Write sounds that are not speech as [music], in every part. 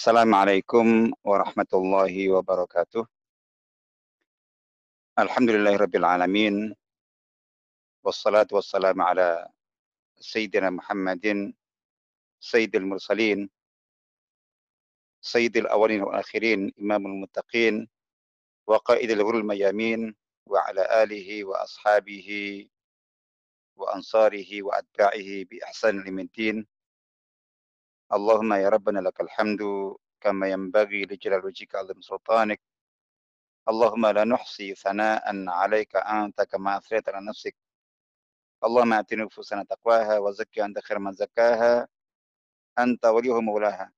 السلام عليكم ورحمة الله وبركاته الحمد لله رب العالمين والصلاة والسلام على سيدنا محمد سيد المرسلين سيد الأولين والآخرين إمام المتقين وقائد الغر الميامين وعلى آله وأصحابه وأنصاره وأتباعه بإحسان الدين اللهم يا ربنا لك الحمد كما ينبغي لجلال وجهك عظيم سلطانك. اللهم لا نحصي ثناء عليك أنت كما أثريت على نفسك. اللهم آت نفوسنا تقواها وزكي أنت خير من زكاها. أنت وليه مولاها.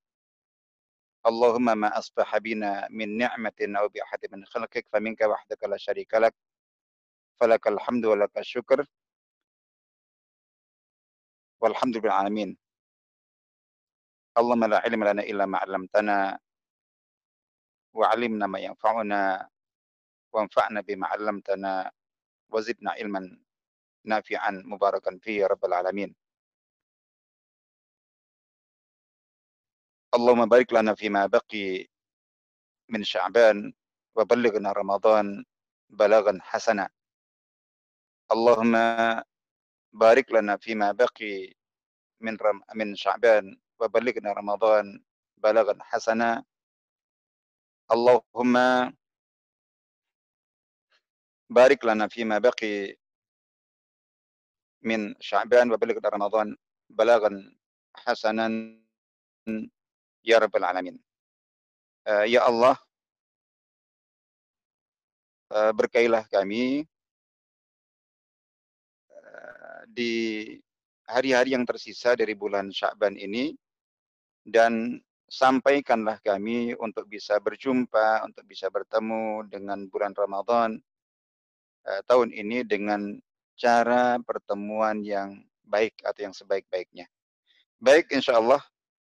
اللهم ما أصبح بنا من نعمة أو بأحد من خلقك فمنك وحدك لا شريك لك. فلك الحمد ولك الشكر. والحمد لله العالمين اللهم لا علم لنا إلا ما علمتنا وعلمنا ما ينفعنا وانفعنا بما علمتنا وزدنا علما نافعا مباركا فيه يا رب العالمين. اللهم بارك لنا فيما بقي من شعبان وبلغنا رمضان بلاغا حسنا. اللهم بارك لنا فيما بقي من رم من شعبان وبلغنا رمضان بلغا حسنا اللهم بارك لنا فيما بقي من شعبان وبلغنا رمضان بلاغا حسنا يا رب العالمين uh, ya Allah uh, berkailah kami uh, di hari-hari yang tersisa dari bulan Sya'ban ini dan sampaikanlah kami untuk bisa berjumpa, untuk bisa bertemu dengan bulan Ramadan uh, tahun ini dengan cara pertemuan yang baik atau yang sebaik-baiknya. Baik, insya Allah,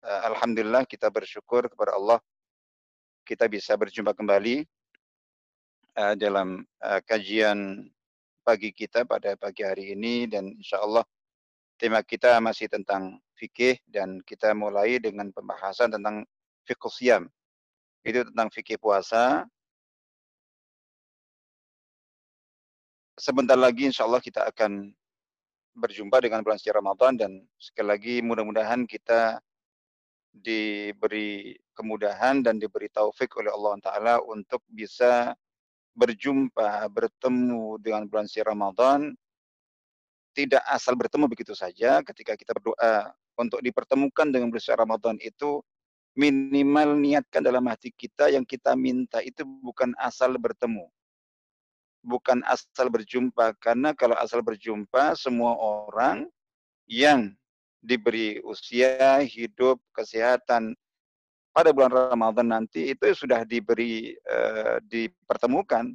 uh, Alhamdulillah kita bersyukur kepada Allah kita bisa berjumpa kembali uh, dalam uh, kajian pagi kita pada pagi hari ini dan insya Allah tema kita masih tentang fikih dan kita mulai dengan pembahasan tentang fikih siam. Itu tentang fikih puasa. Sebentar lagi insya Allah kita akan berjumpa dengan bulan suci Ramadan dan sekali lagi mudah-mudahan kita diberi kemudahan dan diberi taufik oleh Allah Ta'ala untuk bisa berjumpa, bertemu dengan bulan suci Ramadan tidak asal bertemu begitu saja ketika kita berdoa untuk dipertemukan dengan bulan Ramadan itu minimal niatkan dalam hati kita yang kita minta itu bukan asal bertemu. Bukan asal berjumpa karena kalau asal berjumpa semua orang yang diberi usia, hidup, kesehatan pada bulan Ramadan nanti itu sudah diberi uh, dipertemukan.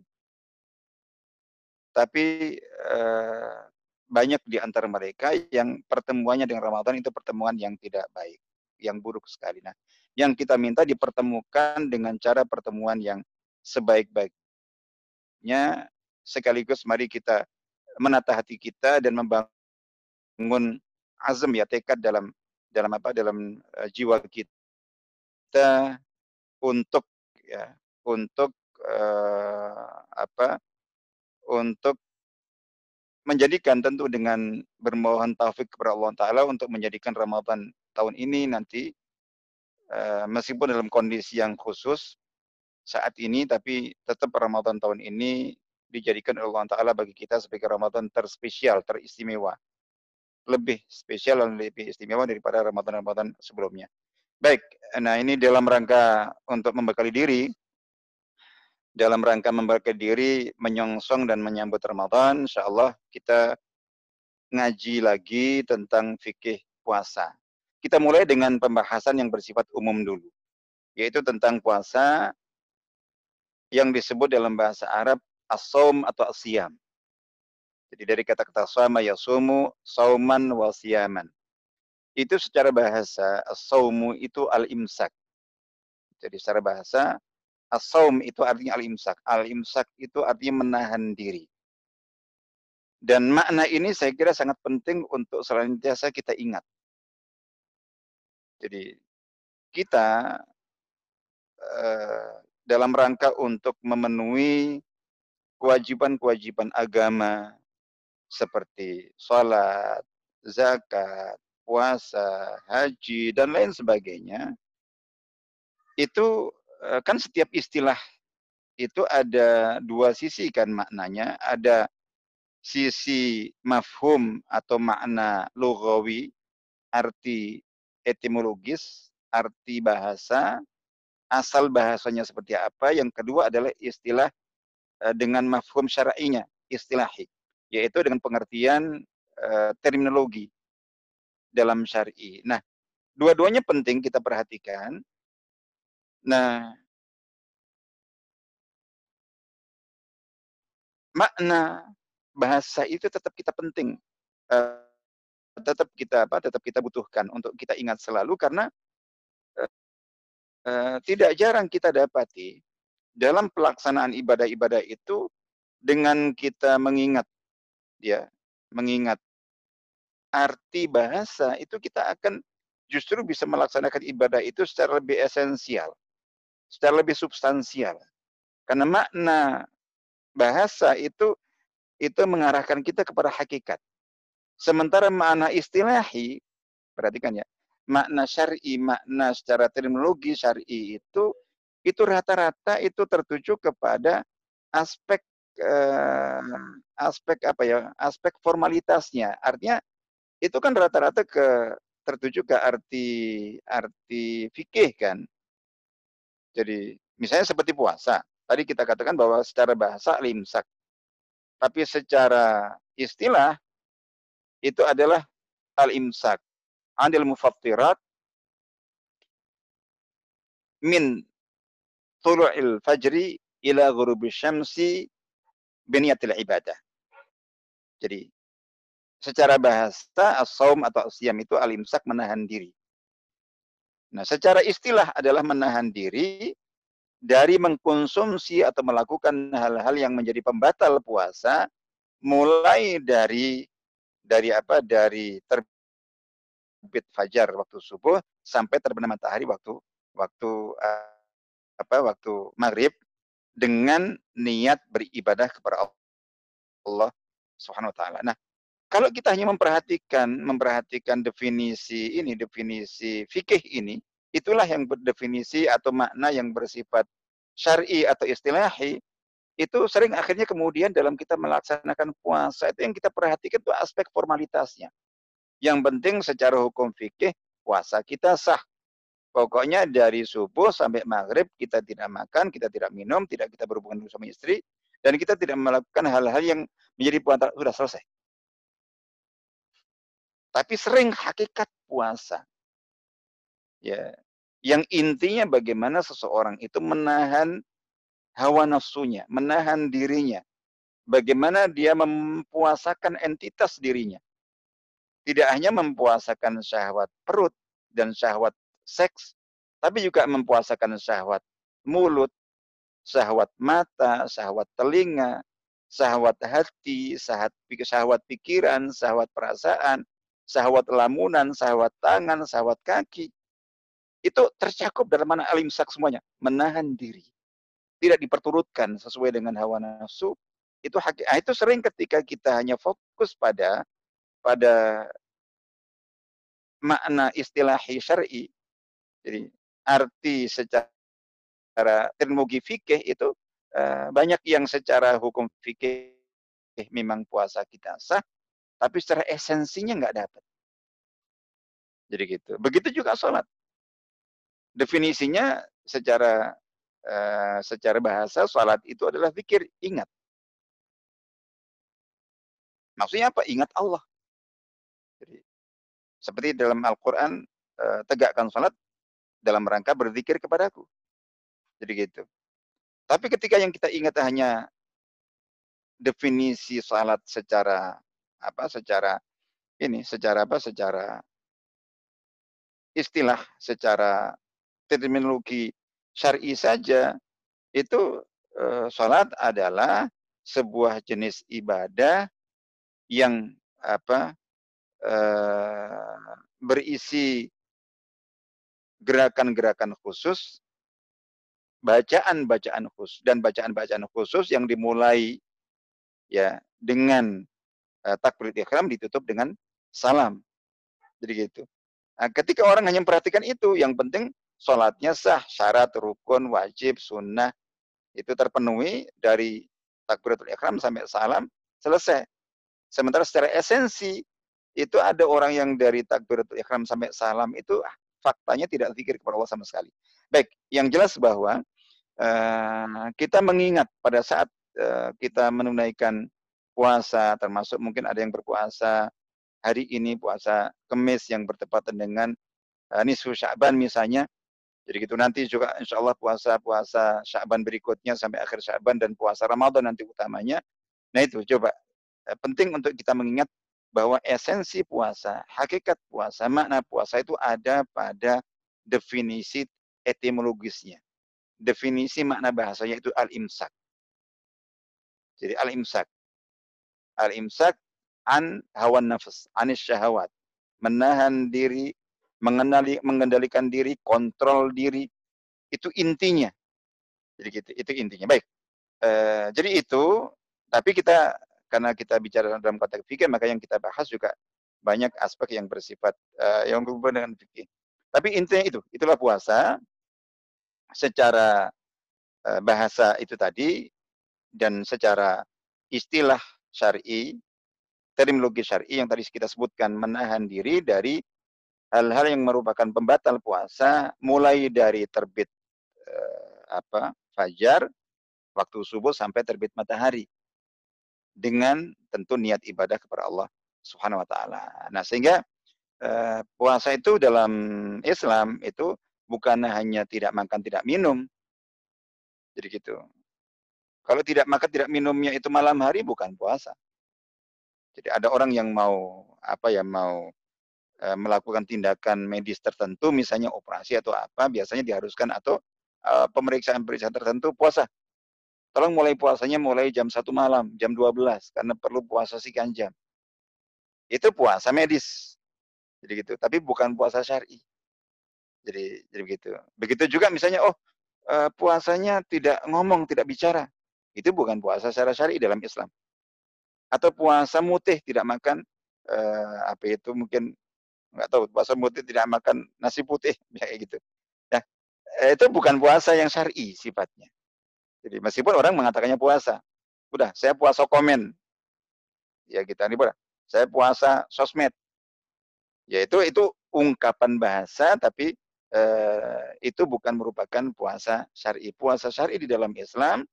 Tapi uh, banyak di antara mereka yang pertemuannya dengan Ramadan itu pertemuan yang tidak baik, yang buruk sekali. Nah, yang kita minta dipertemukan dengan cara pertemuan yang sebaik-baiknya sekaligus mari kita menata hati kita dan membangun azam ya tekad dalam dalam apa dalam uh, jiwa kita untuk ya untuk uh, apa untuk menjadikan tentu dengan bermohon taufik kepada Allah Ta'ala untuk menjadikan Ramadan tahun ini nanti uh, meskipun dalam kondisi yang khusus saat ini tapi tetap Ramadan tahun ini dijadikan oleh Allah Ta'ala bagi kita sebagai Ramadan terspesial, teristimewa. Lebih spesial dan lebih istimewa daripada Ramadan-Ramadan sebelumnya. Baik, nah ini dalam rangka untuk membekali diri dalam rangka memberikan diri menyongsong dan menyambut Ramadan, insya Allah kita ngaji lagi tentang fikih puasa. Kita mulai dengan pembahasan yang bersifat umum dulu, yaitu tentang puasa yang disebut dalam bahasa Arab as-saum atau as-siyam. Jadi dari kata-kata sama yasumu, sauman wa siyaman. Itu secara bahasa as-saumu itu al-imsak. Jadi secara bahasa As-saum itu artinya al-imsak. Al-imsak itu artinya menahan diri. Dan makna ini saya kira sangat penting untuk selanjutnya kita ingat. Jadi kita eee, dalam rangka untuk memenuhi kewajiban-kewajiban agama seperti sholat, zakat, puasa, haji, dan lain sebagainya, itu, kan setiap istilah itu ada dua sisi kan maknanya, ada sisi mafhum atau makna lughawi, arti etimologis, arti bahasa, asal bahasanya seperti apa, yang kedua adalah istilah, eee, dengan mafhum syar'inya, istilahi, yaitu dengan pengertian, eee, terminologi dalam syar'i. Nah, dua-duanya penting kita perhatikan. Nah. Makna bahasa itu tetap kita penting, eee, tetap kita apa, tetap kita butuhkan untuk kita ingat selalu karena, eee eee, tidak jarang kita dapati dalam pelaksanaan ibadah-ibadah itu dengan kita mengingat ya, mengingat arti bahasa itu kita akan justru bisa melaksanakan ibadah itu secara lebih esensial, secara lebih substansial. Karena makna bahasa itu itu mengarahkan kita kepada hakikat. Sementara makna istilahi, perhatikan ya, makna syar'i, makna secara terminologi syar'i itu, itu rata-rata itu tertuju kepada aspek, eee, aspek apa ya, aspek formalitasnya. Artinya itu kan rata-rata ke tertuju ke arti arti fikih kan. Jadi misalnya seperti puasa, tadi kita katakan bahwa secara bahasa al-imsak. Tapi secara istilah itu adalah al-imsak, 'anil mufattirat min thulu'il fajri ila ghurubis syamsi biniyatil ibadah. Jadi secara bahasa as-shaum atau as-siyam itu al-imsak menahan diri. Nah, secara istilah adalah menahan diri dari mengkonsumsi atau melakukan hal-hal yang menjadi pembatal puasa mulai dari dari apa? Dari terbit fajar waktu subuh sampai terbenam matahari waktu waktu uh, apa? Waktu maghrib dengan niat beribadah kepada Allah Subhanahu wa taala. Nah, kalau kita hanya memperhatikan memperhatikan definisi ini, definisi fikih ini, itulah yang berdefinisi atau makna yang bersifat syar'i atau istilahi, itu sering akhirnya kemudian dalam kita melaksanakan puasa itu yang kita perhatikan itu aspek formalitasnya. Yang penting secara hukum fikih puasa kita sah. Pokoknya dari subuh sampai maghrib kita tidak makan, kita tidak minum, tidak kita berhubungan suami istri, dan kita tidak melakukan hal-hal yang menjadi puasa sudah selesai. Tapi sering hakikat puasa. Ya, yang intinya bagaimana seseorang itu menahan hawa nafsunya, menahan dirinya. Bagaimana dia mempuasakan entitas dirinya. Tidak hanya mempuasakan syahwat perut dan syahwat seks, tapi juga mempuasakan syahwat mulut, syahwat mata, syahwat telinga, syahwat hati, syahwat pikiran, syahwat perasaan, syahwat lamunan, syahwat tangan, syahwat kaki. Itu tercakup dalam mana alimsak semuanya. Menahan diri. Tidak diperturutkan sesuai dengan hawa nafsu. Itu ah, itu sering ketika kita hanya fokus pada pada makna istilahi syar'i. Jadi arti secara terminologi fikih itu uh, banyak yang secara hukum fikih memang puasa kita sah, tapi secara esensinya nggak dapat. Jadi gitu. Begitu juga sholat. Definisinya secara uh, secara bahasa sholat itu adalah zikir, ingat. Maksudnya apa? Ingat Allah. Jadi, seperti dalam Al-Quran, uh, tegakkan sholat dalam rangka berzikir kepadaku. Jadi gitu. Tapi ketika yang kita ingat hanya definisi salat secara apa secara ini secara apa secara istilah secara terminologi syar'i saja itu e, salat adalah sebuah jenis ibadah yang apa e, berisi gerakan-gerakan khusus bacaan-bacaan khusus dan bacaan-bacaan khusus yang dimulai ya dengan uh, takbiratul ihram ditutup dengan salam. Jadi gitu. Nah, ketika orang hanya memperhatikan itu, yang penting sholatnya sah, syarat, rukun, wajib, sunnah, itu terpenuhi dari takbiratul ihram sampai salam, selesai. Sementara secara esensi, itu ada orang yang dari takbiratul ihram sampai salam itu ah, faktanya tidak zikir kepada Allah sama sekali. Baik, yang jelas bahwa uh, kita mengingat pada saat uh, kita menunaikan puasa, termasuk mungkin ada yang berpuasa hari ini puasa kemis yang bertepatan dengan uh, nisfu Sya'ban misalnya. Jadi gitu nanti juga insya Allah puasa-puasa Sya'ban berikutnya sampai akhir Sya'ban dan puasa Ramadan nanti utamanya. Nah itu coba uh, penting untuk kita mengingat bahwa esensi puasa, hakikat puasa, makna puasa itu ada pada definisi etimologisnya. Definisi makna bahasanya itu al-imsak. Jadi al-imsak. Al-imsak an hawan nafas, anis syahwat. Menahan diri, mengenali, mengendalikan diri, kontrol diri. Itu intinya. Jadi gitu, itu intinya. Baik. E, jadi itu, tapi kita karena kita bicara dalam konteks fikih, maka yang kita bahas juga banyak aspek yang bersifat uh, yang berhubungan dengan fikih. Tapi intinya itu, itulah puasa secara uh, bahasa itu tadi dan secara istilah syar'i terminologi syar'i yang tadi kita sebutkan menahan diri dari hal-hal yang merupakan pembatal puasa mulai dari terbit eh, apa fajar waktu subuh sampai terbit matahari dengan tentu niat ibadah kepada Allah Subhanahu wa taala. Nah, sehingga eh, puasa itu dalam Islam itu bukan hanya tidak makan tidak minum. Jadi gitu. Kalau tidak makan tidak minumnya itu malam hari bukan puasa. Jadi ada orang yang mau apa ya mau e, melakukan tindakan medis tertentu, misalnya operasi atau apa, biasanya diharuskan atau e, pemeriksaan-pemeriksaan tertentu puasa. Tolong mulai puasanya mulai jam satu malam, jam 12 karena perlu puasa sekian jam. Itu puasa medis. Jadi gitu, tapi bukan puasa syar'i. Jadi jadi begitu. Begitu juga misalnya oh e, puasanya tidak ngomong, tidak bicara. Itu bukan puasa secara syar'i dalam Islam atau puasa mutih tidak makan eh, apa itu mungkin nggak tahu puasa mutih tidak makan nasi putih [laughs] kayak gitu. Ya, itu bukan puasa yang syar'i sifatnya. Jadi meskipun orang mengatakannya puasa, udah saya puasa komen, ya kita ini saya puasa sosmed, ya itu itu ungkapan bahasa tapi eh, itu bukan merupakan puasa syar'i. Puasa syar'i di dalam Islam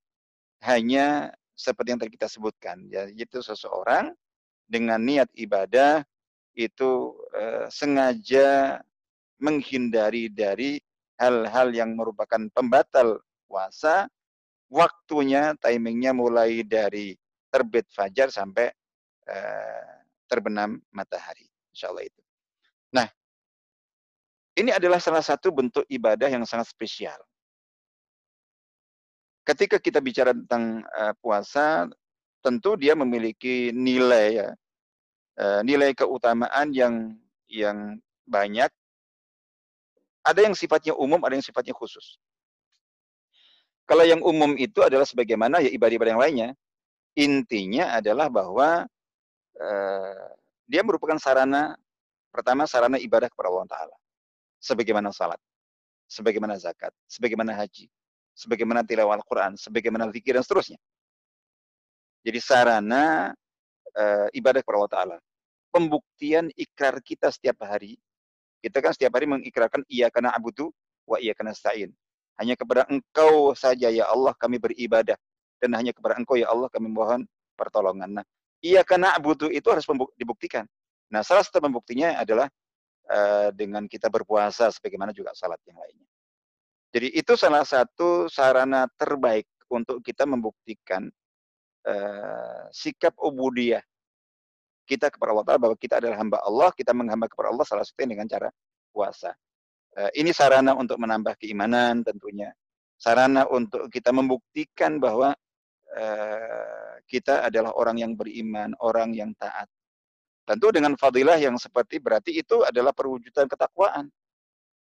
hanya seperti yang tadi kita sebutkan, ya, yaitu seseorang dengan niat ibadah itu eh, sengaja menghindari dari hal-hal yang merupakan pembatal puasa, waktunya, timingnya mulai dari terbit fajar sampai eh, terbenam matahari. Insya Allah itu. Nah, ini adalah salah satu bentuk ibadah yang sangat spesial ketika kita bicara tentang uh, puasa, tentu dia memiliki nilai ya, uh, nilai keutamaan yang yang banyak. Ada yang sifatnya umum, ada yang sifatnya khusus. Kalau yang umum itu adalah sebagaimana ya ibadah-ibadah yang lainnya. Intinya adalah bahwa uh, dia merupakan sarana pertama sarana ibadah kepada Allah Taala. Sebagaimana salat, sebagaimana zakat, sebagaimana haji, sebagaimana tilawah Al-Quran, sebagaimana zikir dan seterusnya. Jadi sarana e, ibadah kepada Allah Ta'ala. Pembuktian ikrar kita setiap hari. Kita kan setiap hari mengikrarkan iya karena abudu wa iya karena sa'in. Hanya kepada engkau saja ya Allah kami beribadah. Dan hanya kepada engkau ya Allah kami mohon pertolongan. Nah, iya karena abudu itu harus dibuktikan. Nah, salah satu pembuktinya adalah uh, dengan kita berpuasa sebagaimana juga salat yang lainnya. Jadi itu salah satu sarana terbaik untuk kita membuktikan uh, sikap ubudiyah kita kepada Allah Ta'ala bahwa kita adalah hamba Allah, kita menghamba kepada Allah salah satunya dengan cara puasa. Uh, ini sarana untuk menambah keimanan tentunya. Sarana untuk kita membuktikan bahwa uh, kita adalah orang yang beriman, orang yang taat. Tentu dengan fadilah yang seperti berarti itu adalah perwujudan ketakwaan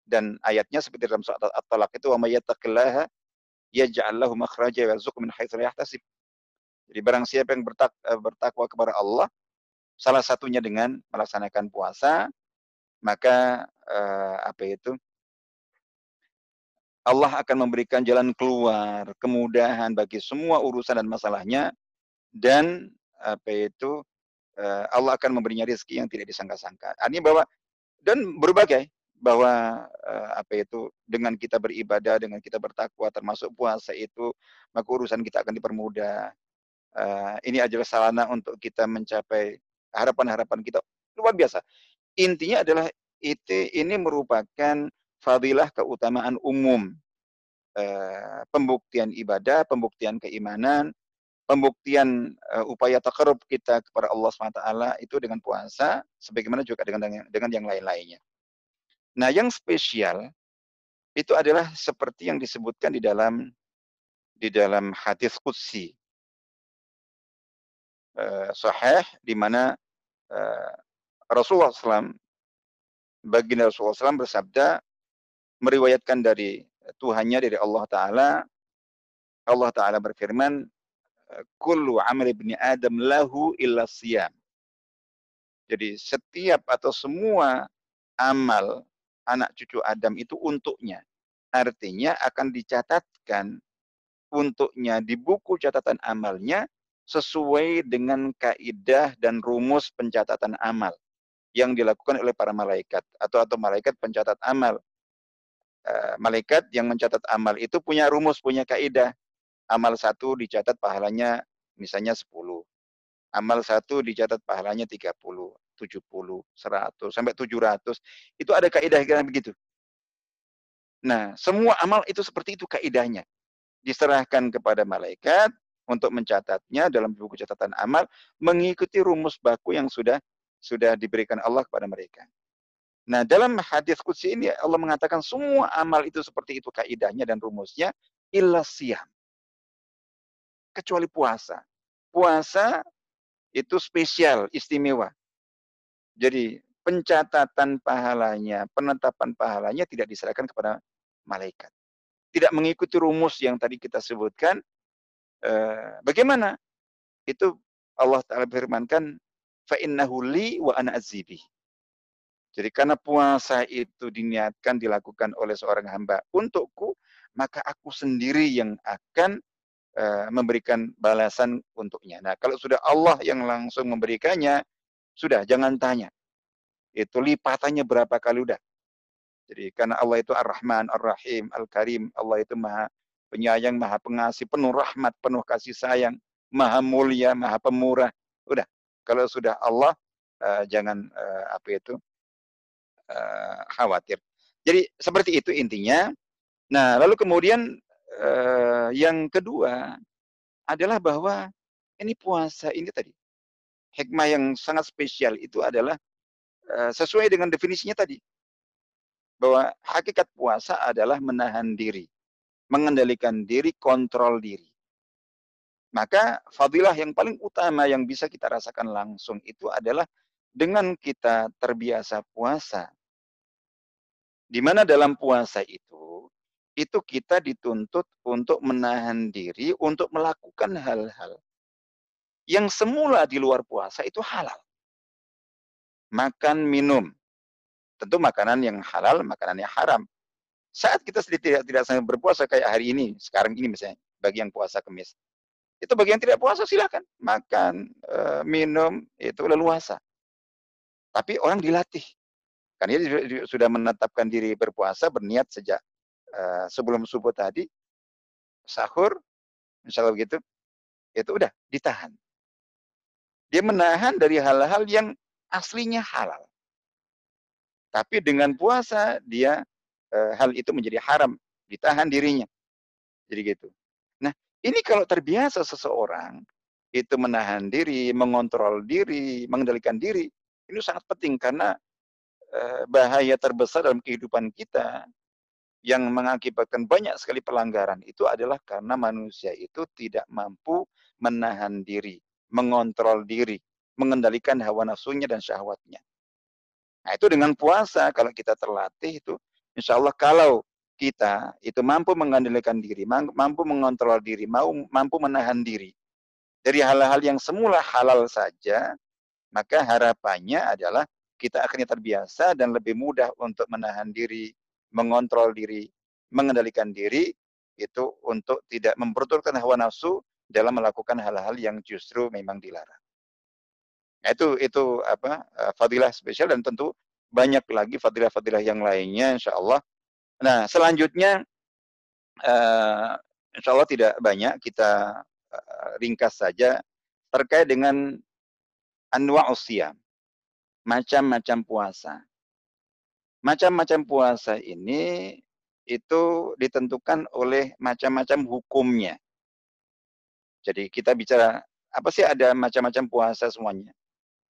dan ayatnya seperti dalam surat At-Talaq itu wa may yattaqillaha yaj'al lahu makhraja wa min haitsu la yahtasib. Jadi barang siapa yang bertak, eh, bertakwa kepada Allah, salah satunya dengan melaksanakan puasa, maka uh, apa itu? Allah akan memberikan jalan keluar, kemudahan bagi semua urusan dan masalahnya dan apa itu uh, Allah akan memberinya rezeki yang tidak disangka-sangka. Artinya bahwa dan berbagai bahwa uh, apa itu dengan kita beribadah, dengan kita bertakwa termasuk puasa itu maka urusan kita akan dipermudah. Uh, ini adalah sarana untuk kita mencapai harapan-harapan kita luar biasa. Intinya adalah itu ini merupakan fadilah keutamaan umum. Uh, pembuktian ibadah, pembuktian keimanan, pembuktian uh, upaya takarub kita kepada Allah SWT itu dengan puasa, sebagaimana juga dengan dengan yang lain-lainnya. Nah, yang spesial itu adalah seperti yang disebutkan di dalam di dalam hadis qudsi. Uh, sahih di mana uh, Rasulullah SAW baginda Rasulullah SAW bersabda meriwayatkan dari Tuhannya dari Allah Taala Allah Taala berfirman kullu amal ibni Adam lahu illa siyam. Jadi setiap atau semua amal anak cucu Adam itu untuknya. Artinya akan dicatatkan untuknya di buku catatan amalnya sesuai dengan kaidah dan rumus pencatatan amal yang dilakukan oleh para malaikat atau atau malaikat pencatat amal. Uh, malaikat yang mencatat amal itu punya rumus, punya kaidah. Amal satu dicatat pahalanya misalnya 10. Amal satu dicatat pahalanya 30, 70, 100, sampai 700. Itu ada kaidah begitu. Nah, semua amal itu seperti itu kaidahnya. Diserahkan kepada malaikat untuk mencatatnya dalam buku catatan amal mengikuti rumus baku yang sudah sudah diberikan Allah kepada mereka. Nah, dalam hadis kudsi ini Allah mengatakan semua amal itu seperti itu kaidahnya dan rumusnya illa siyam. Kecuali puasa. Puasa itu spesial, istimewa. Jadi pencatatan pahalanya, penetapan pahalanya tidak diserahkan kepada malaikat. Tidak mengikuti rumus yang tadi kita sebutkan. Eh, bagaimana? Itu Allah Ta'ala firmankan, li wa ana azibi. Jadi karena puasa itu diniatkan dilakukan oleh seorang hamba untukku, maka aku sendiri yang akan uh, memberikan balasan untuknya. Nah, kalau sudah Allah yang langsung memberikannya, sudah jangan tanya. Itu lipatannya berapa kali udah. Jadi karena Allah itu Ar-Rahman, Ar-Rahim, Al-Karim, Allah itu Maha penyayang, Maha pengasih, penuh rahmat, penuh kasih sayang, Maha mulia, Maha pemurah. Udah, kalau sudah Allah uh, jangan uh, apa itu uh, khawatir. Jadi seperti itu intinya. Nah, lalu kemudian yang kedua adalah bahwa ini puasa ini tadi hikmah yang sangat spesial itu adalah uh, sesuai dengan definisinya tadi bahwa hakikat puasa adalah menahan diri, mengendalikan diri, kontrol diri. Maka fadilah yang paling utama yang bisa kita rasakan langsung itu adalah dengan kita terbiasa puasa. Di mana dalam puasa itu, itu kita dituntut untuk menahan diri untuk melakukan hal-hal yang semula di luar puasa itu halal. Makan, minum. Tentu makanan yang halal, makanan yang haram. Saat kita tidak tidak berpuasa kayak hari ini, sekarang ini misalnya, bagi yang puasa kemis itu bagi yang tidak puasa silakan makan, e, minum itu leluasa. Tapi orang dilatih. Kan dia sudah menetapkan diri berpuasa berniat sejak e, sebelum subuh tadi sahur misalnya begitu itu udah ditahan. Dia menahan dari hal-hal yang aslinya halal. Tapi dengan puasa dia e, hal itu menjadi haram, ditahan dirinya. Jadi gitu. Ini kalau terbiasa seseorang itu menahan diri, mengontrol diri, mengendalikan diri, ini sangat penting karena eh, bahaya terbesar dalam kehidupan kita yang mengakibatkan banyak sekali pelanggaran itu adalah karena manusia itu tidak mampu menahan diri, mengontrol diri, mengendalikan hawa nafsunya dan syahwatnya. Nah itu dengan puasa kalau kita terlatih itu insya Allah kalau kita itu mampu mengendalikan diri, mampu mengontrol diri, mau mampu menahan diri dari hal-hal yang semula halal saja, maka harapannya adalah kita akhirnya terbiasa dan lebih mudah untuk menahan diri, mengontrol diri, mengendalikan diri itu untuk tidak memperturutkan hawa nafsu dalam melakukan hal-hal yang justru memang dilarang. Nah, itu itu apa eh, fadilah spesial dan tentu banyak lagi fadilah-fadilah yang lainnya insya Allah Nah, selanjutnya uh, insya Allah tidak banyak kita uh, ringkas saja terkait dengan anwa usia, macam-macam puasa. Macam-macam puasa ini itu ditentukan oleh macam-macam hukumnya. Jadi kita bicara apa sih ada macam-macam puasa semuanya.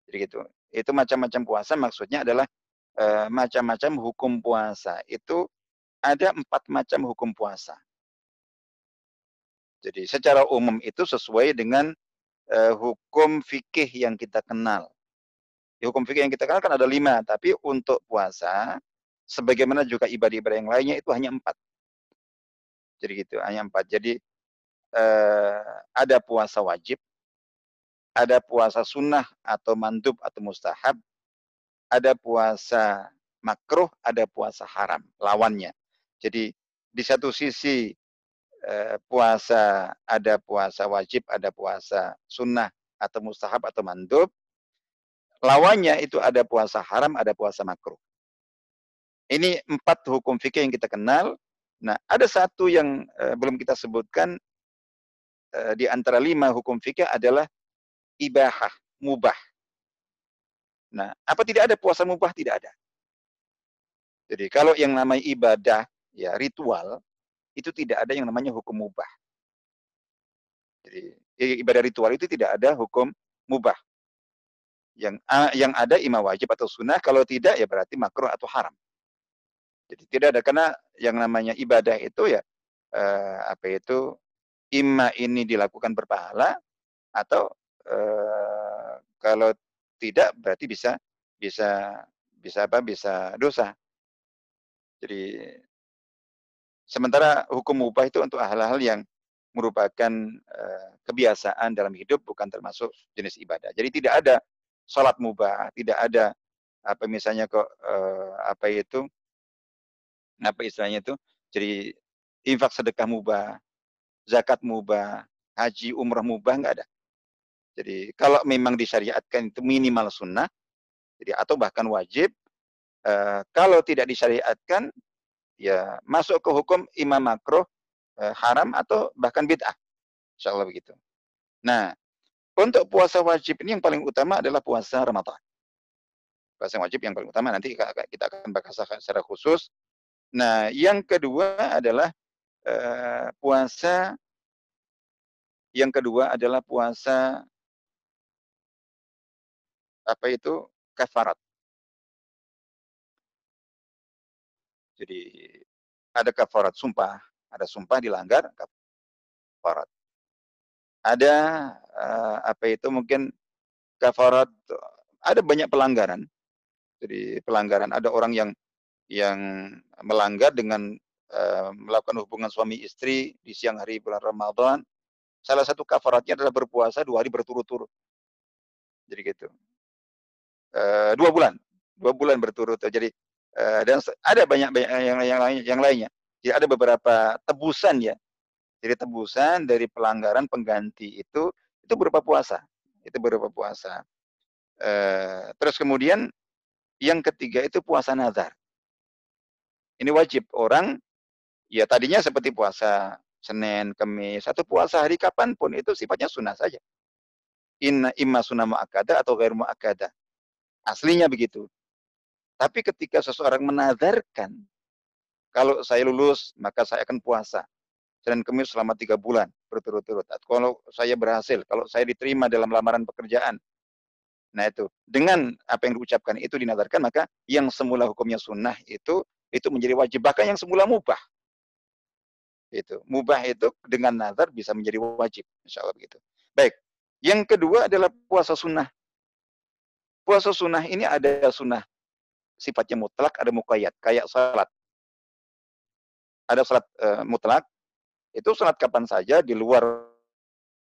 Jadi gitu. Itu macam-macam puasa maksudnya adalah eh, macam-macam hukum puasa. Itu ada empat macam hukum puasa. Jadi secara umum itu sesuai dengan uh, hukum fikih yang kita kenal. Di hukum fikih yang kita kenal kan ada lima, tapi untuk puasa, sebagaimana juga ibadah-ibadah yang lainnya itu hanya empat. Jadi gitu, hanya empat. Jadi uh, ada puasa wajib, ada puasa sunnah atau mandub atau mustahab, ada puasa makruh, ada puasa haram, lawannya. Jadi di satu sisi eh, puasa ada puasa wajib, ada puasa sunnah atau mustahab atau mandub. Lawannya itu ada puasa haram, ada puasa makruh. Ini empat hukum fikih yang kita kenal. Nah, ada satu yang eh, belum kita sebutkan eh, di antara lima hukum fikih adalah ibahah, mubah. Nah, apa tidak ada puasa mubah? Tidak ada. Jadi kalau yang namanya ibadah ya ritual itu tidak ada yang namanya hukum mubah. Jadi ibadah ritual itu tidak ada hukum mubah. Yang yang ada imam wajib atau sunnah, kalau tidak ya berarti makruh atau haram. Jadi tidak ada karena yang namanya ibadah itu ya eh, apa itu imma ini dilakukan berpahala atau eh, kalau tidak berarti bisa bisa bisa apa bisa dosa. Jadi Sementara hukum mubah itu untuk hal-hal yang merupakan uh, kebiasaan dalam hidup bukan termasuk jenis ibadah. Jadi tidak ada sholat mubah, tidak ada apa misalnya kok uh, apa itu apa istilahnya itu jadi infak sedekah mubah, zakat mubah, haji umrah mubah nggak ada. Jadi kalau memang disyariatkan itu minimal sunnah, jadi atau bahkan wajib. Uh, kalau tidak disyariatkan ya masuk ke hukum imam makruh eh, haram atau bahkan bid'ah. Insya Allah begitu. Nah, untuk puasa wajib ini yang paling utama adalah puasa Ramadan. Puasa wajib yang paling utama nanti kita akan bahas secara khusus. Nah, yang kedua adalah eh, puasa yang kedua adalah puasa apa itu kafarat. Jadi ada kafarat sumpah, ada sumpah dilanggar kafarat. Ada uh, apa itu mungkin kafarat ada banyak pelanggaran. Jadi pelanggaran ada orang yang yang melanggar dengan melakukan hubungan suami istri di siang hari bulan Ramadan. Salah satu kafaratnya adalah berpuasa dua hari berturut-turut. Jadi gitu. Uh, dua bulan, dua bulan berturut-turut. Jadi Eh, dan ada banyak, banyak yang, yang lain yang lainnya. Jadi ada beberapa tebusan ya. Jadi tebusan dari pelanggaran pengganti itu itu berupa puasa. Itu berupa puasa. E, terus kemudian yang ketiga itu puasa nazar. Ini wajib orang ya tadinya seperti puasa Senin, Kamis, atau puasa hari kapan pun itu sifatnya sunnah saja. Inna imma sunnah mu'akada atau gair mu'akada. Aslinya begitu. Tapi ketika seseorang menazarkan, kalau saya lulus, maka saya akan puasa. Senin Kemis selama tiga bulan berturut-turut. Kalau saya berhasil, kalau saya diterima dalam lamaran pekerjaan, nah itu dengan apa yang diucapkan itu dinazarkan, maka yang semula hukumnya sunnah itu itu menjadi wajib. Bahkan yang semula mubah. Itu mubah itu dengan nazar bisa menjadi wajib, insya Allah begitu. Baik, yang kedua adalah puasa sunnah. Puasa sunnah ini ada sunnah sifatnya mutlak, ada muqayyad, kayak salat. ada salat uh, mutlak, itu salat kapan saja di luar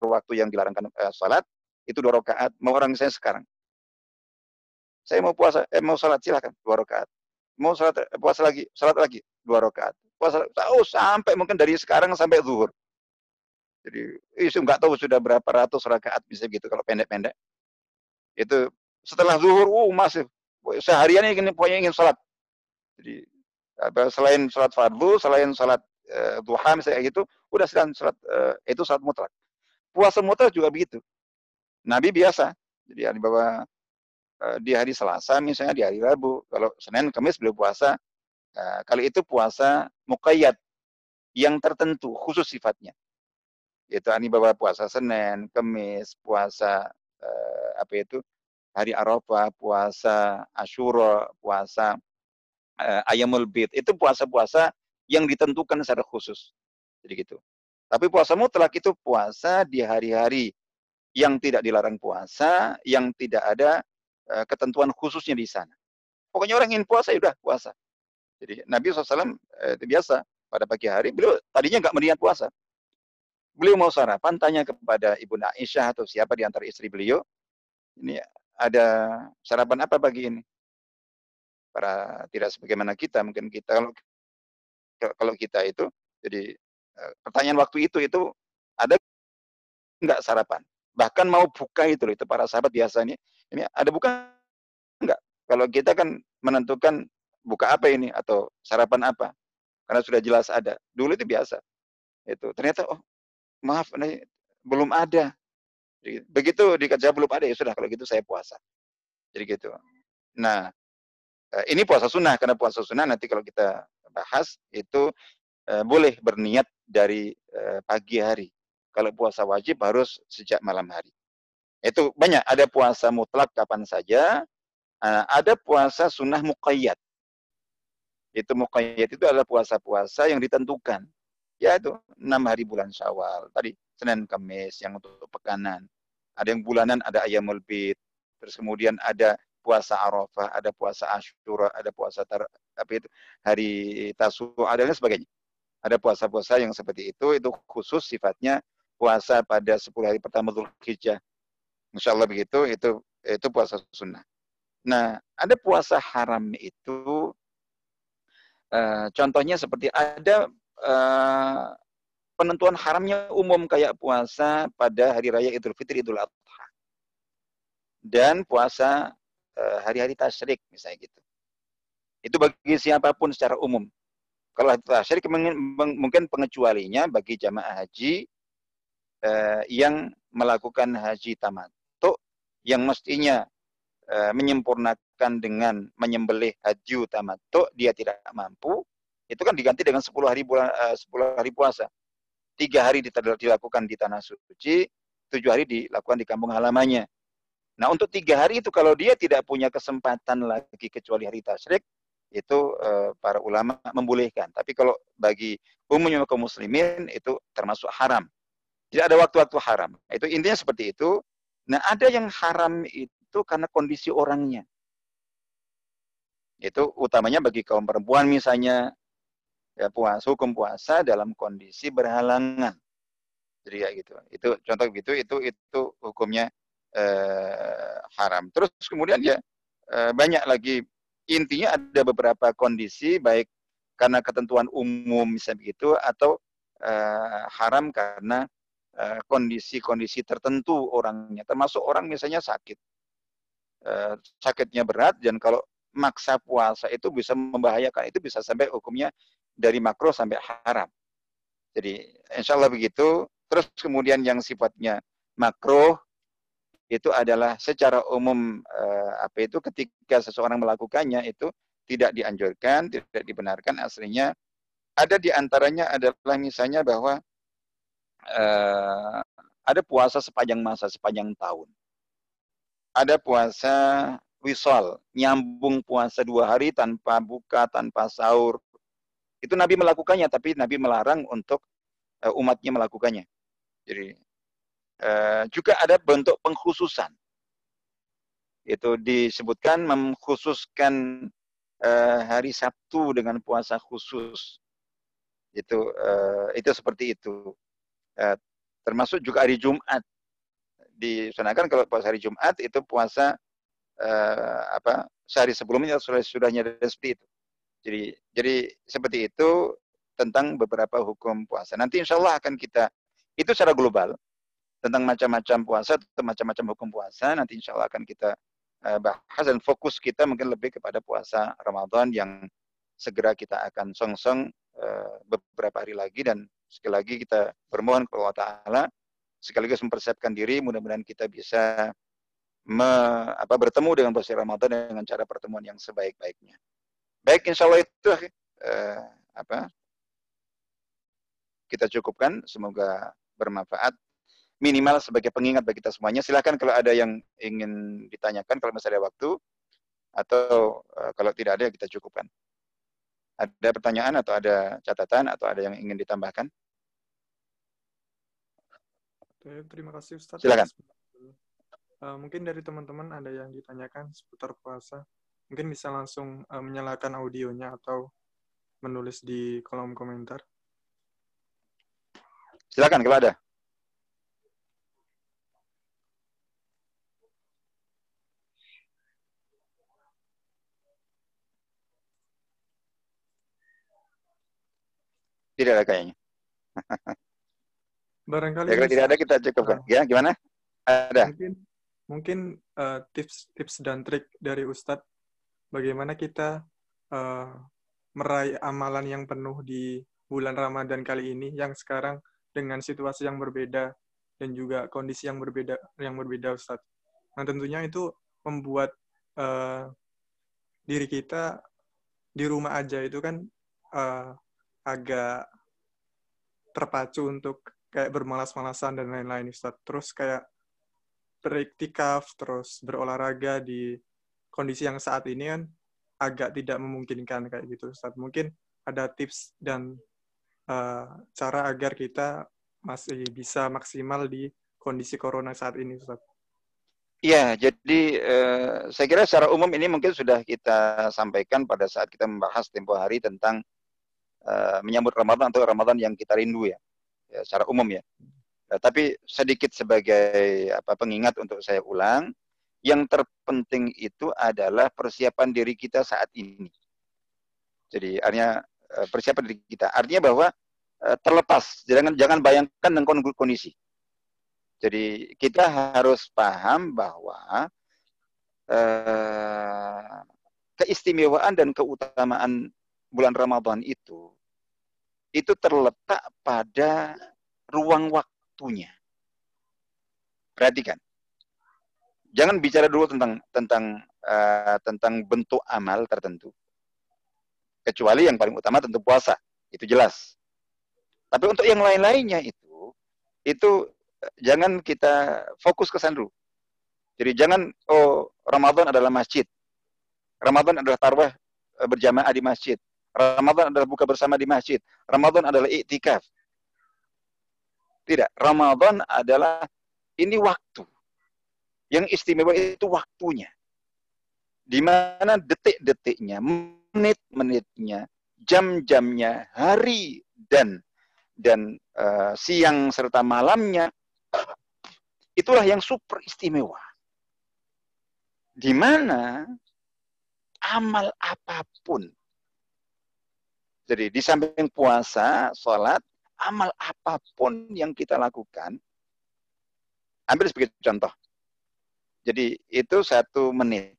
waktu yang dilarangkan uh, salat, itu dua rakaat. Mau orang saya sekarang, saya mau puasa, eh, mau salat silakan dua rakaat. Mau salat eh, puasa lagi, salat lagi dua rakaat. Puasa, oh sampai mungkin dari sekarang sampai zuhur. Jadi itu nggak tahu sudah berapa ratus rakaat bisa gitu kalau pendek-pendek. Itu setelah zuhur, uh masih seharian ingin pokoknya ingin sholat. Jadi selain sholat fardu, selain sholat uh, duha misalnya gitu, udah sedang sholat uh, itu sholat mutlak. Puasa mutlak juga begitu. Nabi biasa, jadi hari bahwa uh, di hari Selasa misalnya di hari Rabu, kalau Senin Kamis beliau puasa. Uh, kali itu puasa muqayyad yang tertentu khusus sifatnya. Yaitu ani bawa puasa Senin, Kamis, puasa uh, apa itu hari Arafah, puasa Ashura, puasa uh, Ayamul Bid. Itu puasa-puasa yang ditentukan secara khusus. Jadi gitu. Tapi puasa mutlak itu puasa di hari-hari yang tidak dilarang puasa, yang tidak ada uh, ketentuan khususnya di sana. Pokoknya orang ingin puasa, ya udah puasa. Jadi Nabi SAW eh, biasa pada pagi hari, beliau tadinya nggak meniat puasa. Beliau mau sarapan, tanya kepada Ibu Aisyah atau siapa di antara istri beliau, ini ada sarapan apa pagi ini? Para tidak sebagaimana kita, mungkin kita kalau kalau kita itu jadi eh, pertanyaan waktu itu itu ada enggak sarapan? Bahkan mau buka itu itu para sahabat biasanya. Ini ada buka enggak? Kalau kita kan menentukan buka apa ini atau sarapan apa. Karena sudah jelas ada. Dulu itu biasa. Itu ternyata oh maaf ini belum ada. Begitu dikatakan belum ada ya sudah kalau gitu saya puasa. Jadi gitu. Nah, eh, ini puasa sunnah karena puasa sunnah nanti kalau kita bahas itu eh, boleh berniat dari eh, pagi hari. Kalau puasa wajib harus sejak malam hari. Itu banyak. Ada puasa mutlak kapan saja. ada puasa sunnah muqayyad. Itu muqayyad itu adalah puasa-puasa yang ditentukan. Ya itu enam hari bulan Syawal. Tadi Senin Kamis yang untuk pekanan. Ada yang bulanan, ada ayamul bid. Terus kemudian ada puasa Arafah, ada puasa Ashura, ada puasa tar, apa itu hari Tasu, ada dan sebagainya. Ada puasa-puasa yang seperti itu, itu khusus sifatnya puasa pada 10 hari pertama Dzulhijjah. Insya Allah begitu, itu itu puasa sunnah. Nah, ada puasa haram itu, uh, contohnya seperti ada uh, penentuan haramnya umum kayak puasa pada hari raya Idul Fitri Idul Adha. Dan puasa eh, hari-hari tasyrik misalnya gitu. Itu bagi siapa pun secara umum. Kalau tasyrik mungkin pengecualinya bagi jamaah haji eh, yang melakukan haji tamattu yang mestinya eh, menyempurnakan dengan menyembelih haji tamattu dia tidak mampu itu kan diganti dengan 10 hari bulan 10 hari puasa tiga hari dilakukan di tanah suci, tujuh hari dilakukan di kampung halamannya. Nah untuk tiga hari itu kalau dia tidak punya kesempatan lagi kecuali hari tasyrik, itu eh, para ulama membolehkan. Tapi kalau bagi umumnya kaum muslimin itu termasuk haram. Jadi ada waktu-waktu haram. Itu intinya seperti itu. Nah ada yang haram itu karena kondisi orangnya. Itu utamanya bagi kaum perempuan misalnya ya puasa hukum puasa dalam kondisi berhalangan. Jadi ya gitu. Itu contoh gitu itu itu hukumnya eh, haram. Terus kemudian ya eh, banyak lagi intinya ada beberapa kondisi baik karena ketentuan umum misalnya begitu atau eh, haram karena eh, kondisi-kondisi tertentu orangnya termasuk orang misalnya sakit. Eh, sakitnya berat dan kalau maksa puasa itu bisa membahayakan itu bisa sampai hukumnya dari makro sampai haram. Jadi insya Allah begitu. Terus kemudian yang sifatnya makro itu adalah secara umum eh, apa itu ketika seseorang melakukannya itu tidak dianjurkan, tidak dibenarkan aslinya. Ada di antaranya adalah misalnya bahwa eh, ada puasa sepanjang masa, sepanjang tahun. Ada puasa wisol, nyambung puasa dua hari tanpa buka, tanpa sahur, itu Nabi melakukannya, tapi Nabi melarang untuk uh, umatnya melakukannya. Jadi uh, juga ada bentuk pengkhususan. Itu disebutkan mengkhususkan uh, hari Sabtu dengan puasa khusus. Itu itu seperti itu. Termasuk juga hari Jumat. Disunahkan kalau puasa hari Jumat itu puasa uh, apa sehari sebelumnya sudah sudahnya seperti itu. Jadi jadi seperti itu tentang beberapa hukum puasa. Nanti insya Allah akan kita itu secara global tentang macam-macam puasa atau macam-macam hukum puasa nanti insya Allah akan kita uh, bahas dan fokus kita mungkin lebih kepada puasa Ramadan yang segera kita akan song-song uh, beberapa hari lagi dan sekali lagi kita bermohon kepada Allah Ta'ala sekaligus mempersiapkan diri mudah-mudahan kita bisa me, apa, bertemu dengan bulan Ramadan dengan cara pertemuan yang sebaik-baiknya. Baik, insya Allah itu uh, apa kita cukupkan. Semoga bermanfaat minimal sebagai pengingat bagi kita semuanya. Silahkan kalau ada yang ingin ditanyakan, kalau masih ada waktu, atau uh, kalau tidak ada kita cukupkan. Ada pertanyaan atau ada catatan atau ada yang ingin ditambahkan? Terima kasih Ustaz. Silakan. Uh, mungkin dari teman-teman ada yang ditanyakan seputar puasa. Mungkin bisa langsung uh, menyalakan audionya atau menulis di kolom komentar. Silakan kalau ada. Tidak ada kayaknya. Barangkali ya, kalau tidak ada kita cukupkan. Uh, ya, gimana? Ada. Mungkin mungkin uh, tips tips dan trik dari Ustadz bagaimana kita uh, meraih amalan yang penuh di bulan Ramadan kali ini yang sekarang dengan situasi yang berbeda dan juga kondisi yang berbeda yang berbeda Ustadz. Nah tentunya itu membuat uh, diri kita di rumah aja itu kan uh, agak terpacu untuk kayak bermalas-malasan dan lain-lain Ustaz. Terus kayak beriktikaf, terus berolahraga di kondisi yang saat ini kan agak tidak memungkinkan kayak gitu Ustaz. Mungkin ada tips dan uh, cara agar kita masih bisa maksimal di kondisi corona saat ini Ustaz. Iya, jadi eh, saya kira secara umum ini mungkin sudah kita sampaikan pada saat kita membahas tempo hari tentang uh, menyambut Ramadan atau Ramadan yang kita rindu ya, ya secara umum ya. Uh, tapi sedikit sebagai apa pengingat untuk saya ulang, yang terpenting itu adalah persiapan diri kita saat ini. Jadi artinya uh, persiapan diri kita. Artinya bahwa uh, terlepas, jangan jangan bayangkan dengan kondisi. Jadi kita harus paham bahwa keistimewaan dan keutamaan bulan Ramadan itu itu terletak pada ruang waktunya. Perhatikan. Jangan bicara dulu tentang tentang uh, tentang bentuk amal tertentu. Kecuali yang paling utama tentu puasa, itu jelas. Tapi untuk yang lain-lainnya itu itu jangan kita fokus ke sana dulu. Jadi jangan oh Ramadan adalah masjid. Ramadan adalah tarwah eh, berjamaah di masjid. Ramadan adalah buka bersama di masjid. Ramadan adalah iktikaf. Tidak, Ramadan adalah ini waktu. Yang istimewa itu waktunya. Di mana detik-detiknya, menit-menitnya, jam-jamnya, hari dan dan uh, siang serta malamnya itulah yang super istimewa. Di mana amal apa pun jadi di samping puasa, sholat, amal apa pun yang kita lakukan, ambil sebagai contoh. Jadi itu satu menit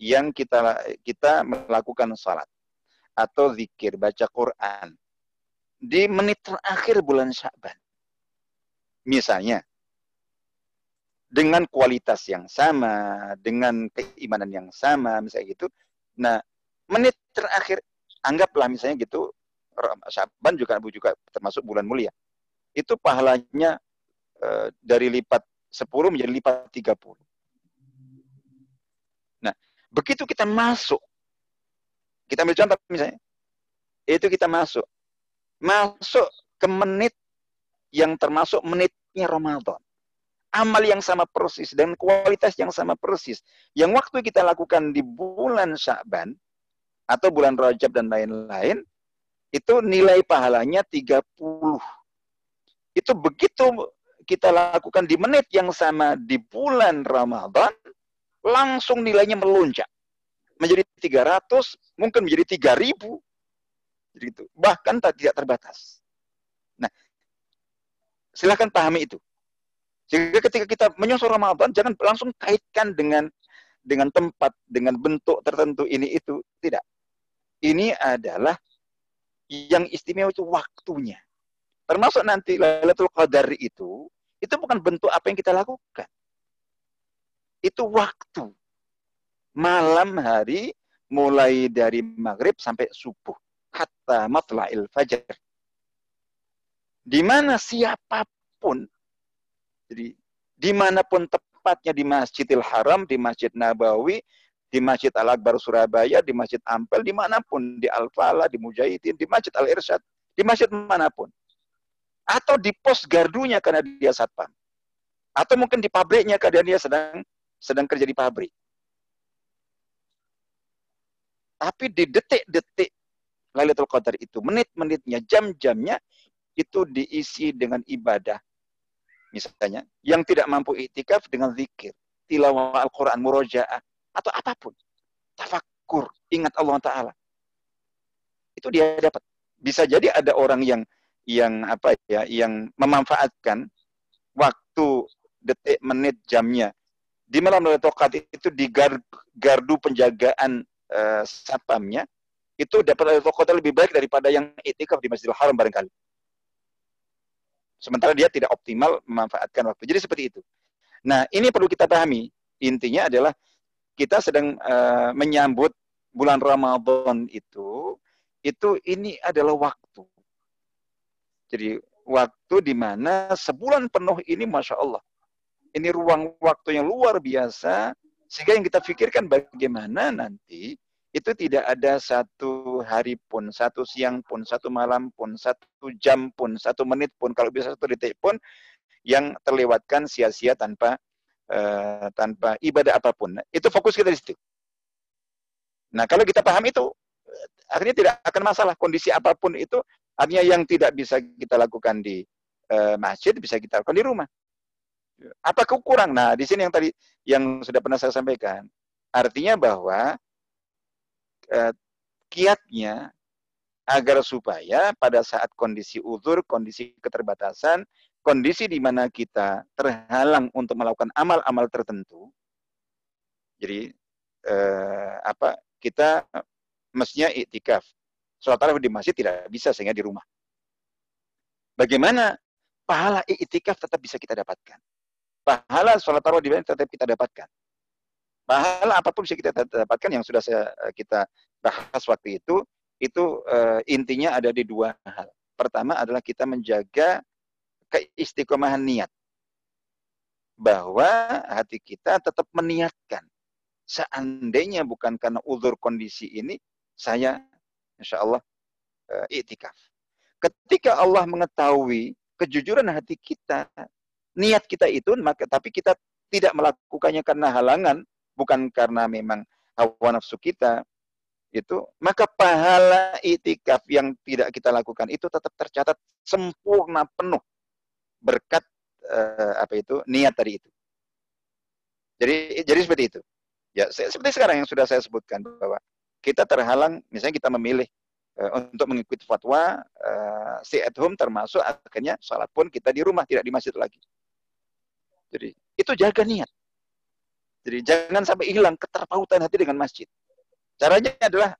yang kita kita melakukan sholat atau zikir, baca Quran di menit terakhir bulan Syaban. Misalnya, dengan kualitas yang sama, dengan keimanan yang sama, misalnya gitu. Nah, menit terakhir anggaplah misalnya gitu Syaban juga juga termasuk bulan mulia. Itu pahalanya e, dari lipat 10 menjadi lipat 30. Nah, begitu kita masuk kita ambil contoh misalnya. Itu kita masuk. Masuk ke menit yang termasuk menitnya Ramadan. Amal yang sama persis dan kualitas yang sama persis. Yang waktu kita lakukan di bulan Syaban, atau bulan Rajab dan lain-lain, itu nilai pahalanya 30. Itu begitu kita lakukan di menit yang sama di bulan Ramadan, langsung nilainya melonjak. Menjadi 300, mungkin menjadi 3000. Jadi itu. Bahkan tidak terbatas. Nah, silahkan pahami itu. Sehingga ketika kita menyusul Ramadan, jangan langsung kaitkan dengan dengan tempat, dengan bentuk tertentu ini itu. Tidak. Ini adalah yang istimewa itu waktunya. Termasuk nanti Lailatul Qadar itu, itu bukan bentuk apa yang kita lakukan. Itu waktu. Malam hari mulai dari maghrib sampai subuh. Hatta matla'il fajar. Di mana siapa pun, jadi di mana pun tepatnya di Masjidil Haram, di Masjid Nabawi, di Masjid Al-Akbar Surabaya, di Masjid Ampel, di mana pun, di Al-Falah, di Mujahidin, di Masjid Al-Irsyad, di masjid mana pun. Atau di pos gardunya karena dia satpam. Atau mungkin di pabriknya karena dia sedang sedang kerja di pabrik. Tapi di detik-detik Lailatul Qadar itu, menit-menitnya, jam-jamnya, itu diisi dengan ibadah. Misalnya, yang tidak mampu iktikaf dengan zikir, tilawah Al-Quran, murojaah, atau apa pun. Tafakur, ingat Allah Ta'ala. Itu dia dapat. Bisa jadi ada orang yang yang apa ya, yang memanfaatkan waktu detik menit jamnya di malam Lailatul Qadar itu di gardu penjagaan uh, satpamnya itu dapat Lailatul Qadar lebih baik daripada yang itikaf di Masjidil Haram barangkali. Sementara dia tidak optimal memanfaatkan waktu. Jadi seperti itu. Nah, ini perlu kita pahami. Intinya adalah kita sedang uh, menyambut bulan Ramadan itu, itu ini adalah waktu. Jadi waktu di mana sebulan penuh ini Masya Allah. Ini ruang waktu yang luar biasa, sehingga yang kita pikirkan bagaimana nanti itu tidak ada satu hari pun, satu siang pun, satu malam pun, satu jam pun, satu menit pun, kalau bisa satu detik pun, yang terlewatkan sia-sia tanpa uh, tanpa ibadah apa pun. Itu fokus kita di situ. Nah, kalau kita paham itu, akhirnya tidak akan masalah kondisi apa pun itu, artinya yang tidak bisa kita lakukan di uh, masjid bisa kita lakukan di rumah. Apa kekurang? Nah, di sini yang tadi yang sudah pernah saya sampaikan, artinya bahwa uh, kiatnya agar supaya pada saat kondisi uzur, kondisi keterbatasan, kondisi di mana kita terhalang untuk melakukan amal-amal tertentu, jadi eh, apa kita mestinya iktikaf. Sholat tarawih di masjid tidak bisa sehingga di rumah. Bagaimana pahala iktikaf tetap bisa kita dapatkan? Pahala sholat tarawih di masjid tetap kita dapatkan. Pahala apa pun bisa kita dapatkan yang sudah saya, eh, kita bahas waktu itu, itu uh, intinya ada di dua hal. Pertama adalah kita menjaga keistiqomahan niat. Bahwa hati kita tetap meniatkan. Seandainya bukan karena uzur kondisi ini, saya insya Allah uh, iktikaf. Ketika Allah mengetahui kejujuran hati kita, niat kita itu, maka tapi kita tidak melakukannya karena halangan, bukan karena memang hawa nafsu kita, itu maka pahala itikaf yang tidak kita lakukan itu tetap tercatat sempurna penuh berkat uh, apa itu niat tadi itu. Jadi jadi seperti itu. Ya seperti sekarang yang sudah saya sebutkan bahwa kita terhalang misalnya kita memilih uh, untuk mengikuti fatwa uh, stay at home termasuk akhirnya salat pun kita di rumah tidak di masjid lagi. Jadi itu jaga niat. Jadi jangan sampai hilang keterpautan hati dengan masjid. Caranya adalah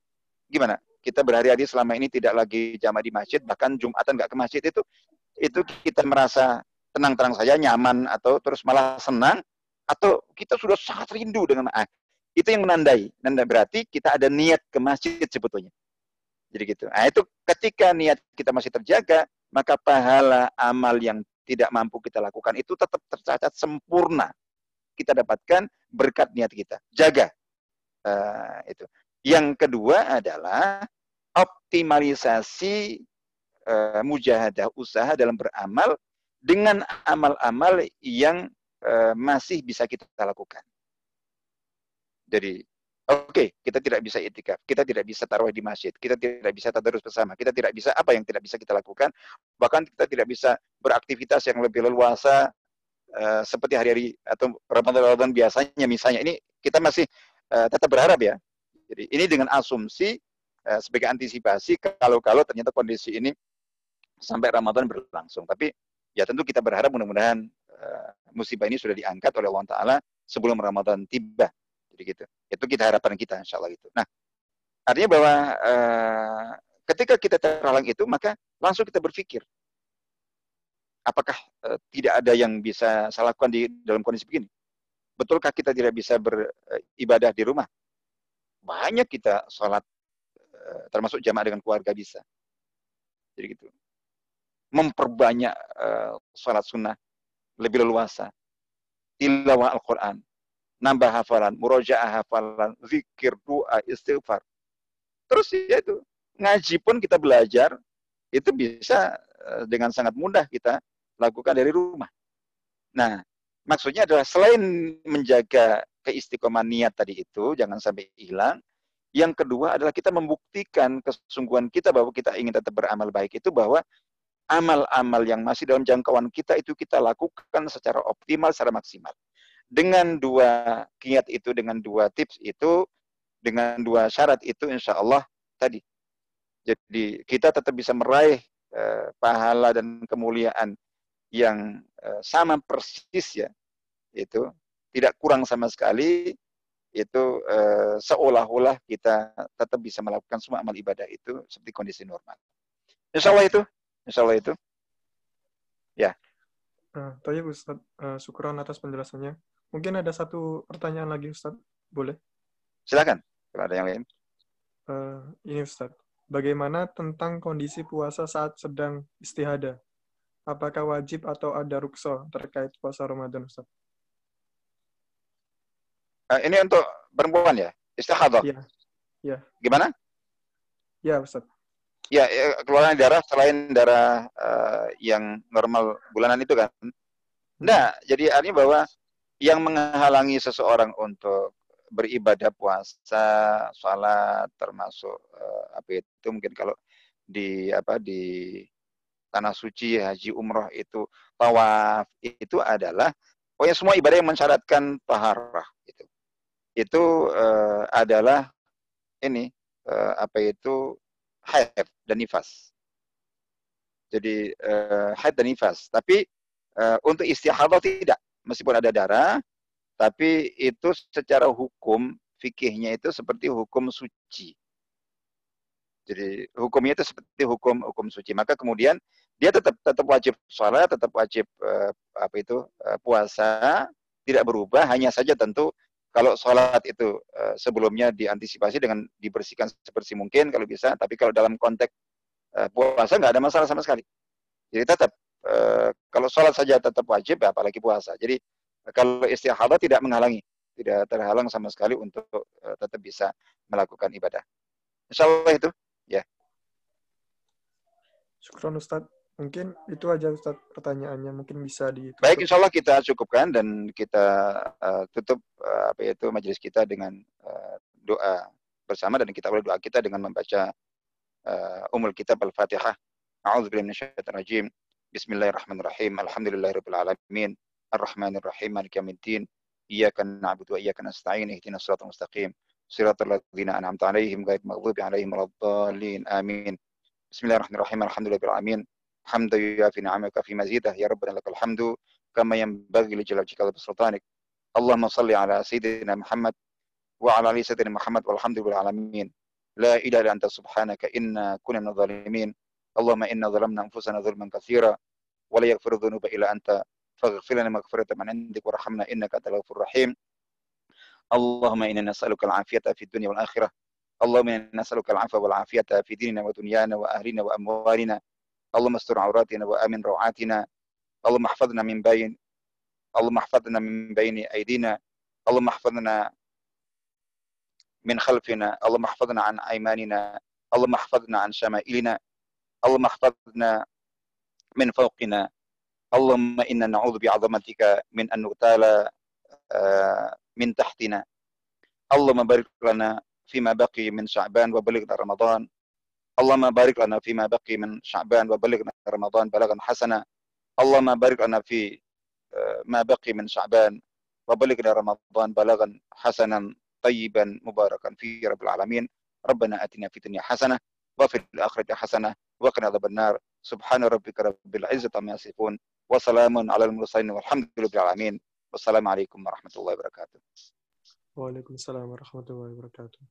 gimana? Kita berhari-hari selama ini tidak lagi jamaah di masjid, bahkan Jumatan nggak ke masjid itu itu kita merasa tenang-tenang saja, nyaman atau terus malah senang atau kita sudah sangat rindu dengan ah, itu yang menandai. Dan berarti kita ada niat ke masjid sebetulnya. Jadi gitu. Nah, itu ketika niat kita masih terjaga, maka pahala amal yang tidak mampu kita lakukan itu tetap tercatat sempurna. Kita dapatkan berkat niat kita. Jaga. Uh, itu. Yang kedua adalah optimalisasi uh, mujahadah usaha dalam beramal dengan amal-amal yang uh, masih bisa kita lakukan. Jadi Oke, okay, kita tidak bisa itikaf, kita tidak bisa taruh di masjid, kita tidak bisa tadarus bersama, kita tidak bisa apa yang tidak bisa kita lakukan, bahkan kita tidak bisa beraktivitas yang lebih leluasa uh, seperti hari-hari atau Ramadan-Ramadan biasanya misalnya. Ini kita masih uh, tetap berharap ya. Jadi ini dengan asumsi sebagai antisipasi kalau-kalau ternyata kondisi ini sampai Ramadan berlangsung. Tapi ya tentu kita berharap mudah-mudahan uh, musibah ini sudah diangkat oleh Allah Taala sebelum Ramadan tiba. Jadi gitu. Itu kita harapan kita insya Allah itu. Nah, artinya bahwa uh, ketika kita terhalang itu maka langsung kita berpikir apakah uh, tidak ada yang bisa saya lakukan di dalam kondisi begini? Betulkah kita tidak bisa beribadah di rumah? Banyak kita sholat termasuk jamaah dengan keluarga bisa. Jadi gitu. Memperbanyak uh, sholat sunnah lebih leluasa. Tilawah Al-Quran nambah hafalan, murojaah hafalan, zikir, doa, istighfar. Terus ya itu, ngaji pun kita belajar, itu bisa eh, dengan sangat mudah kita lakukan dari rumah. Nah, maksudnya adalah selain menjaga keistiqomahan niat tadi itu, jangan sampai hilang, yang kedua adalah kita membuktikan kesungguhan kita bahwa kita ingin tetap beramal baik itu bahwa amal-amal yang masih dalam jangkauan kita itu kita lakukan secara optimal, secara maksimal dengan dua kiat itu, dengan dua tips itu, dengan dua syarat itu, insya Allah tadi. Jadi kita tetap bisa meraih uh, pahala dan kemuliaan yang uh, sama persis ya, itu tidak kurang sama sekali. Itu uh, seolah-olah kita tetap bisa melakukan semua amal ibadah itu seperti kondisi normal. Insya Allah itu, insya Allah itu. Ya. Uh, Tanya Ustaz, uh, syukuran atas penjelasannya. Mungkin ada satu pertanyaan lagi Ustaz, boleh? Silakan, kalau ada yang lain. Uh, ini Ustaz, bagaimana tentang kondisi puasa saat sedang istihadah? Apakah wajib atau ada rukso terkait puasa Ramadan Ustaz? Uh, ini untuk perempuan ya? Istihadah? Iya. Ya. Gimana? Ya, Ustaz. Ya, ya keluaran darah selain darah uh, yang normal bulanan itu kan. Nah, jadi artinya bahwa yang menghalangi seseorang untuk beribadah puasa, sholat, termasuk uh, apa itu mungkin kalau di apa di tanah suci, haji, umroh itu tawaf itu adalah pokoknya semua ibadah yang mensyaratkan taharah itu. Itu uh, adalah ini uh, apa itu haid dan nifas. Jadi uh, haid dan nifas. Tapi uh, untuk istihadah tidak meskipun ada darah, tapi itu secara hukum fikihnya itu seperti hukum suci. Jadi hukumnya itu seperti hukum hukum suci. Maka kemudian dia tetap tetap wajib sholat, tetap wajib uh, apa itu puasa, tidak berubah. Hanya saja tentu kalau sholat itu uh, sebelumnya diantisipasi dengan dibersihkan sebersih mungkin kalau bisa. Tapi kalau dalam konteks uh, puasa nggak ada masalah sama sekali. Jadi tetap Eh, kalau sholat saja tetap wajib, ya apalagi puasa. Jadi kalau istihadah tidak menghalangi, tidak terhalang sama sekali untuk tetap bisa melakukan ibadah. Insya Allah itu, ya. Syukron Ustaz. Mungkin itu aja Ustaz pertanyaannya. Mungkin bisa di. Baik, insya Allah kita cukupkan dan kita uh, tutup uh, apa itu majelis kita dengan uh, doa bersama dan kita boleh doa kita dengan membaca uh, umul kitab al-fatihah. A'udzubillahi minasyaitonir Bismillahirrahmanirrahim. Alhamdulillahirabbil alamin. Arrahmanirrahim. Maliki yaumiddin. Iyyaka na'budu wa iyyaka nasta'in. Ihdinas siratal mustaqim. Siratal ladzina an'amta 'alaihim ghairil maghdubi 'alaihim waladdallin. Amin. Bismillahirrahmanirrahim. Alhamdulillahirabbil alamin. حمد يوافي نعمك في مزيده. يا ربنا لك الحمد كما ينبغي لجلال جلالك بسلطانك. اللهم صل على سيدنا محمد وعلى آل سيدنا محمد والحمد لله العالمين. لا إله إلا أنت سبحانك إنا كنا من الظالمين. اللهم إنا ظلمنا أنفسنا ظلما كثيرا ولا يغفر الذنوب إلا أنت. فاغفر لنا مغفرة من عندك وارحمنا إنك أنت الغفور الرحيم. اللهم إنا نسألك العافية في الدنيا والآخرة. اللهم إنا نسألك العفو والعافية في ديننا ودنيانا وأهلنا وأموالنا. اللهم استر عوراتنا وآمن روعاتنا. اللهم احفظنا من بين اللهم احفظنا من بين أيدينا. اللهم احفظنا من خلفنا. اللهم احفظنا عن أيماننا. اللهم احفظنا عن شمائلنا. اللهم احفظنا من فوقنا. اللهم إنا نعوذ بعظمتك من أن نغتال من تحتنا. اللهم بارك لنا فيما بقي من شعبان وبلغنا رمضان. اللهم بارك لنا فيما بقي من شعبان وبلغنا رمضان بلغا حسنا. اللهم بارك لنا في ما بقي من شعبان وبلغنا رمضان بلغا حسنا طيبا مباركا في رب العالمين. ربنا آتنا في الدنيا حسنة وفي الآخرة حسنة وقنا عذاب النار. سبحان ربك رب العزة عما يصفون وسلام على المرسلين والحمد لله رب العالمين. والسلام عليكم ورحمة الله وبركاته. Waalaikumsalam warahmatullahi wabarakatuh.